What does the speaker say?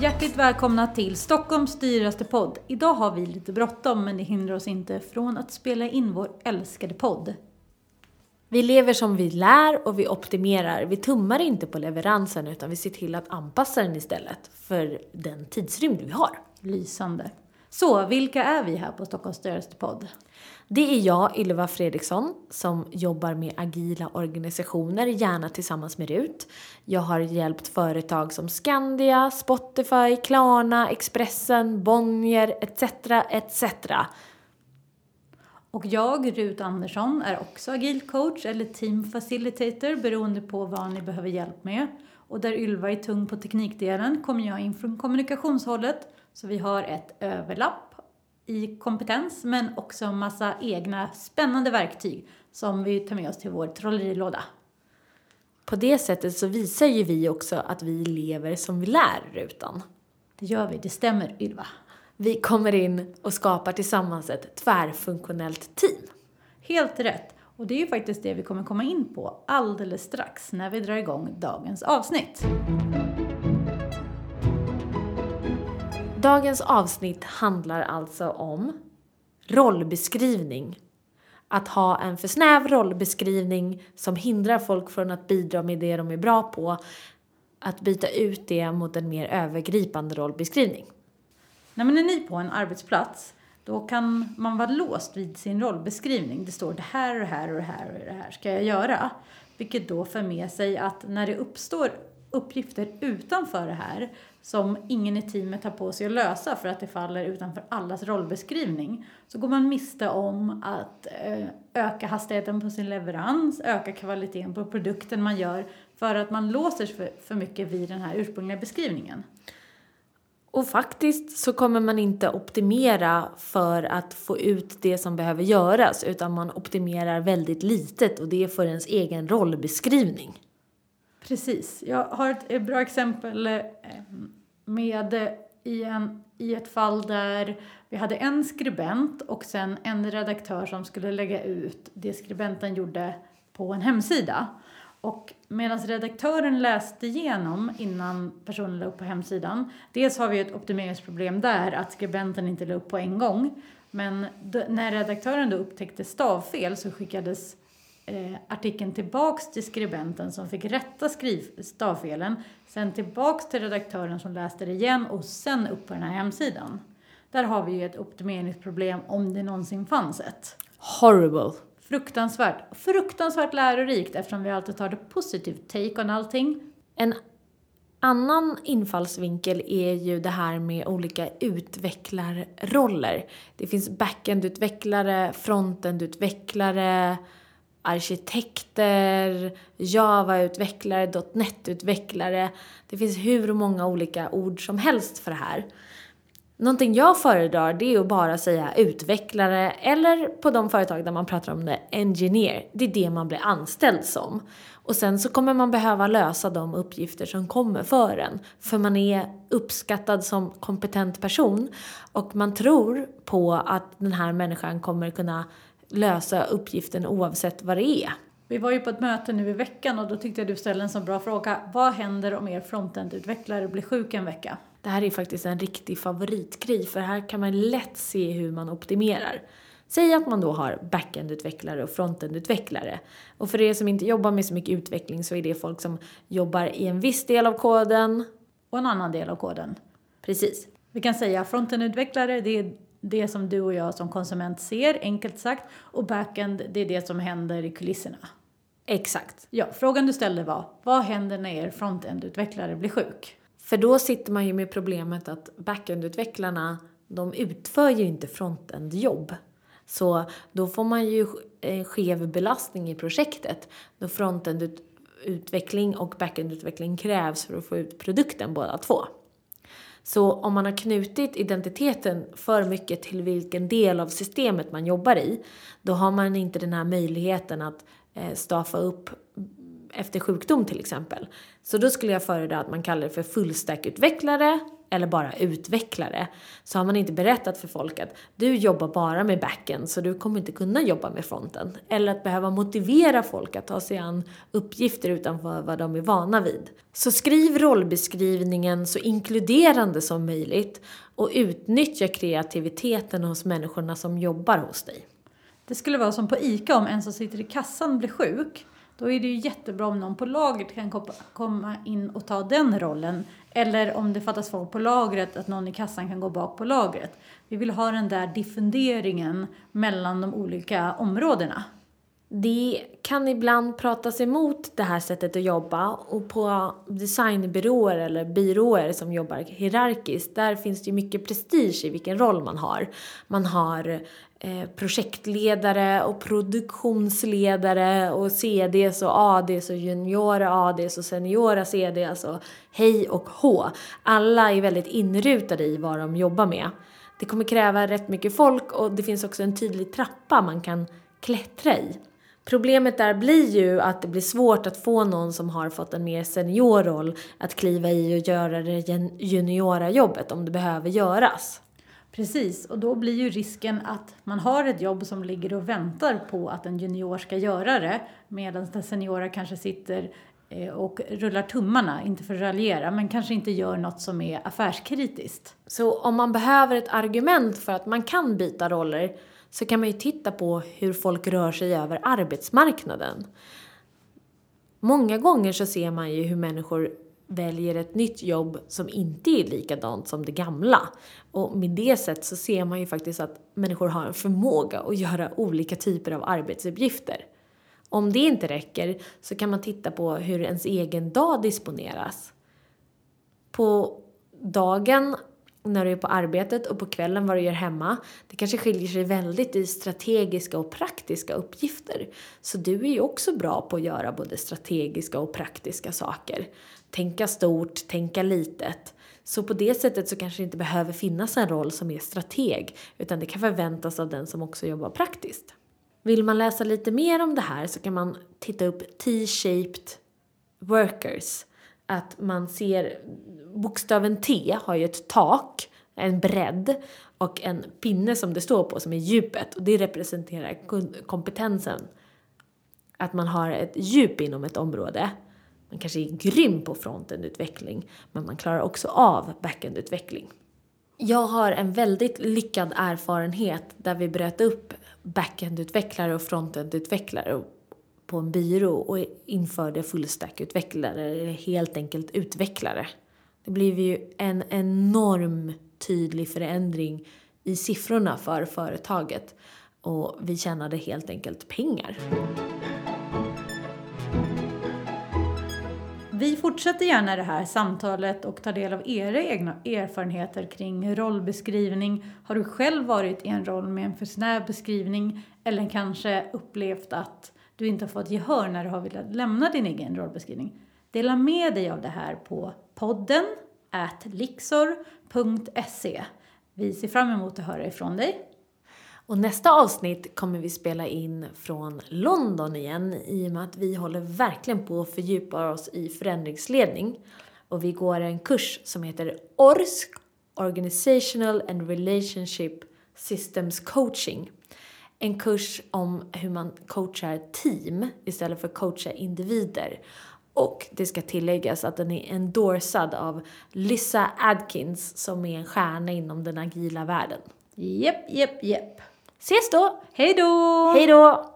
Hjärtligt välkomna till Stockholms dyraste podd. Idag har vi lite bråttom men det hindrar oss inte från att spela in vår älskade podd. Vi lever som vi lär och vi optimerar. Vi tummar inte på leveransen utan vi ser till att anpassa den istället för den tidsrymd vi har. Lysande. Så, vilka är vi här på Stockholms dyraste podd? Det är jag, Ylva Fredriksson, som jobbar med agila organisationer, gärna tillsammans med RUT. Jag har hjälpt företag som Skandia, Spotify, Klarna, Expressen, Bonnier etc. etc. Och jag, Rut Andersson, är också agil coach eller team facilitator beroende på vad ni behöver hjälp med. Och där Ylva är tung på teknikdelen kommer jag in från kommunikationshållet. Så vi har ett överlapp i kompetens men också massa egna spännande verktyg som vi tar med oss till vår trollerilåda. På det sättet så visar ju vi också att vi lever som vi lär, Rutan. Det gör vi, det stämmer Ylva. Vi kommer in och skapar tillsammans ett tvärfunktionellt team. Helt rätt. Och det är ju faktiskt det vi kommer komma in på alldeles strax när vi drar igång dagens avsnitt. Dagens avsnitt handlar alltså om rollbeskrivning. Att ha en för snäv rollbeskrivning som hindrar folk från att bidra med det de är bra på. Att byta ut det mot en mer övergripande rollbeskrivning. När man är ny på en arbetsplats då kan man vara låst vid sin rollbeskrivning. Det står det här och det här och det här och det här ska jag göra. Vilket då för med sig att när det uppstår uppgifter utanför det här som ingen i teamet har på sig att lösa för att det faller utanför allas rollbeskrivning så går man miste om att eh, öka hastigheten på sin leverans, öka kvaliteten på produkten man gör för att man låser sig för, för mycket vid den här ursprungliga beskrivningen. Och faktiskt så kommer man inte optimera för att få ut det som behöver göras utan man optimerar väldigt litet och det är för ens egen rollbeskrivning. Precis. Jag har ett bra exempel eh, med eh, i, en, i ett fall där vi hade en skribent och sen en redaktör som skulle lägga ut det skribenten gjorde på en hemsida. Och medan redaktören läste igenom innan personen la upp på hemsidan, dels har vi ett optimeringsproblem där, att skribenten inte la upp på en gång. Men när redaktören då upptäckte stavfel så skickades eh, artikeln tillbaks till skribenten som fick rätta skriv, stavfelen, sen tillbaks till redaktören som läste det igen och sen upp på den här hemsidan. Där har vi ju ett optimeringsproblem om det någonsin fanns ett. Horrible. Fruktansvärt. Fruktansvärt lärorikt eftersom vi alltid tar det positivt take on allting. En annan infallsvinkel är ju det här med olika utvecklarroller. Det finns backend-utvecklare, frontend-utvecklare, arkitekter, Java-utvecklare, .NET-utvecklare. Det finns hur många olika ord som helst för det här. Någonting jag föredrar det är att bara säga utvecklare eller på de företag där man pratar om det, engineer. Det är det man blir anställd som. Och sen så kommer man behöva lösa de uppgifter som kommer för en. För man är uppskattad som kompetent person och man tror på att den här människan kommer kunna lösa uppgiften oavsett vad det är. Vi var ju på ett möte nu i veckan och då tyckte jag du ställde en så bra fråga. Vad händer om er frontend-utvecklare blir sjuk en vecka? Det här är faktiskt en riktig favoritgrej för här kan man lätt se hur man optimerar. Säg att man då har backend-utvecklare och frontend-utvecklare. Och för er som inte jobbar med så mycket utveckling så är det folk som jobbar i en viss del av koden. Och en annan del av koden. Precis. Vi kan säga frontend-utvecklare, det är det som du och jag som konsument ser, enkelt sagt. Och backend, det är det som händer i kulisserna. Exakt. Ja, frågan du ställde var, vad händer när er frontend-utvecklare blir sjuk? För då sitter man ju med problemet att backend-utvecklarna, de utför ju inte frontend-jobb. Så då får man ju en skev belastning i projektet. Då frontendutveckling och backend-utveckling krävs för att få ut produkten båda två. Så om man har knutit identiteten för mycket till vilken del av systemet man jobbar i, då har man inte den här möjligheten att eh, staffa upp efter sjukdom till exempel. Så då skulle jag föredra att man kallar det för fullstack-utvecklare eller bara utvecklare så har man inte berättat för folk att du jobbar bara med backen så du kommer inte kunna jobba med fronten. Eller att behöva motivera folk att ta sig an uppgifter utanför vad de är vana vid. Så skriv rollbeskrivningen så inkluderande som möjligt och utnyttja kreativiteten hos människorna som jobbar hos dig. Det skulle vara som på ICA om en som sitter i kassan blir sjuk. Då är det ju jättebra om någon på lagret kan komma in och ta den rollen. Eller om det fattas folk på lagret, att någon i kassan kan gå bak på lagret. Vi vill ha den där diffunderingen mellan de olika områdena. Det kan ibland pratas emot det här sättet att jobba och på designbyråer eller byråer som jobbar hierarkiskt, där finns det ju mycket prestige i vilken roll man har. Man har eh, projektledare och produktionsledare och CDs och ADs och juniora ADs och seniora CDs och hej och hå. Alla är väldigt inrutade i vad de jobbar med. Det kommer kräva rätt mycket folk och det finns också en tydlig trappa man kan klättra i. Problemet där blir ju att det blir svårt att få någon som har fått en mer senior roll att kliva i och göra det juniora jobbet om det behöver göras. Precis, och då blir ju risken att man har ett jobb som ligger och väntar på att en junior ska göra det medan den seniora kanske sitter eh, och rullar tummarna, inte för att raljera, men kanske inte gör något som är affärskritiskt. Så om man behöver ett argument för att man kan byta roller så kan man ju titta på hur folk rör sig över arbetsmarknaden. Många gånger så ser man ju hur människor väljer ett nytt jobb som inte är likadant som det gamla. Och med det sätt så ser man ju faktiskt att människor har en förmåga att göra olika typer av arbetsuppgifter. Om det inte räcker så kan man titta på hur ens egen dag disponeras. På dagen när du är på arbetet och på kvällen vad du gör hemma. Det kanske skiljer sig väldigt i strategiska och praktiska uppgifter. Så du är ju också bra på att göra både strategiska och praktiska saker. Tänka stort, tänka litet. Så på det sättet så kanske det inte behöver finnas en roll som är strateg, utan det kan förväntas av den som också jobbar praktiskt. Vill man läsa lite mer om det här så kan man titta upp T-shaped workers. Att man ser bokstaven T har ju ett tak, en bredd och en pinne som det står på som är djupet och det representerar kompetensen. Att man har ett djup inom ett område. Man kanske är grym på frontend-utveckling men man klarar också av backend-utveckling. Jag har en väldigt lyckad erfarenhet där vi bröt upp backend-utvecklare och frontend-utvecklare på en byrå och införde fullstackutvecklare, eller helt enkelt utvecklare. Det blev ju en enorm tydlig förändring i siffrorna för företaget och vi tjänade helt enkelt pengar. Vi fortsätter gärna det här samtalet och tar del av era egna erfarenheter kring rollbeskrivning. Har du själv varit i en roll med en för snäv beskrivning eller kanske upplevt att du inte har fått gehör när du har velat lämna din egen rollbeskrivning? Dela med dig av det här på podden lixor.se. Vi ser fram emot att höra ifrån dig. Och nästa avsnitt kommer vi spela in från London igen i och med att vi håller verkligen på att fördjupa oss i förändringsledning. Och vi går en kurs som heter ORSC, Organizational and Relationship Systems Coaching. En kurs om hur man coachar team istället för att coacha individer. Och det ska tilläggas att den är endorsad av Lissa Adkins som är en stjärna inom den agila världen. Jepp, jepp, jepp. Ses då! Hej då! Hej då!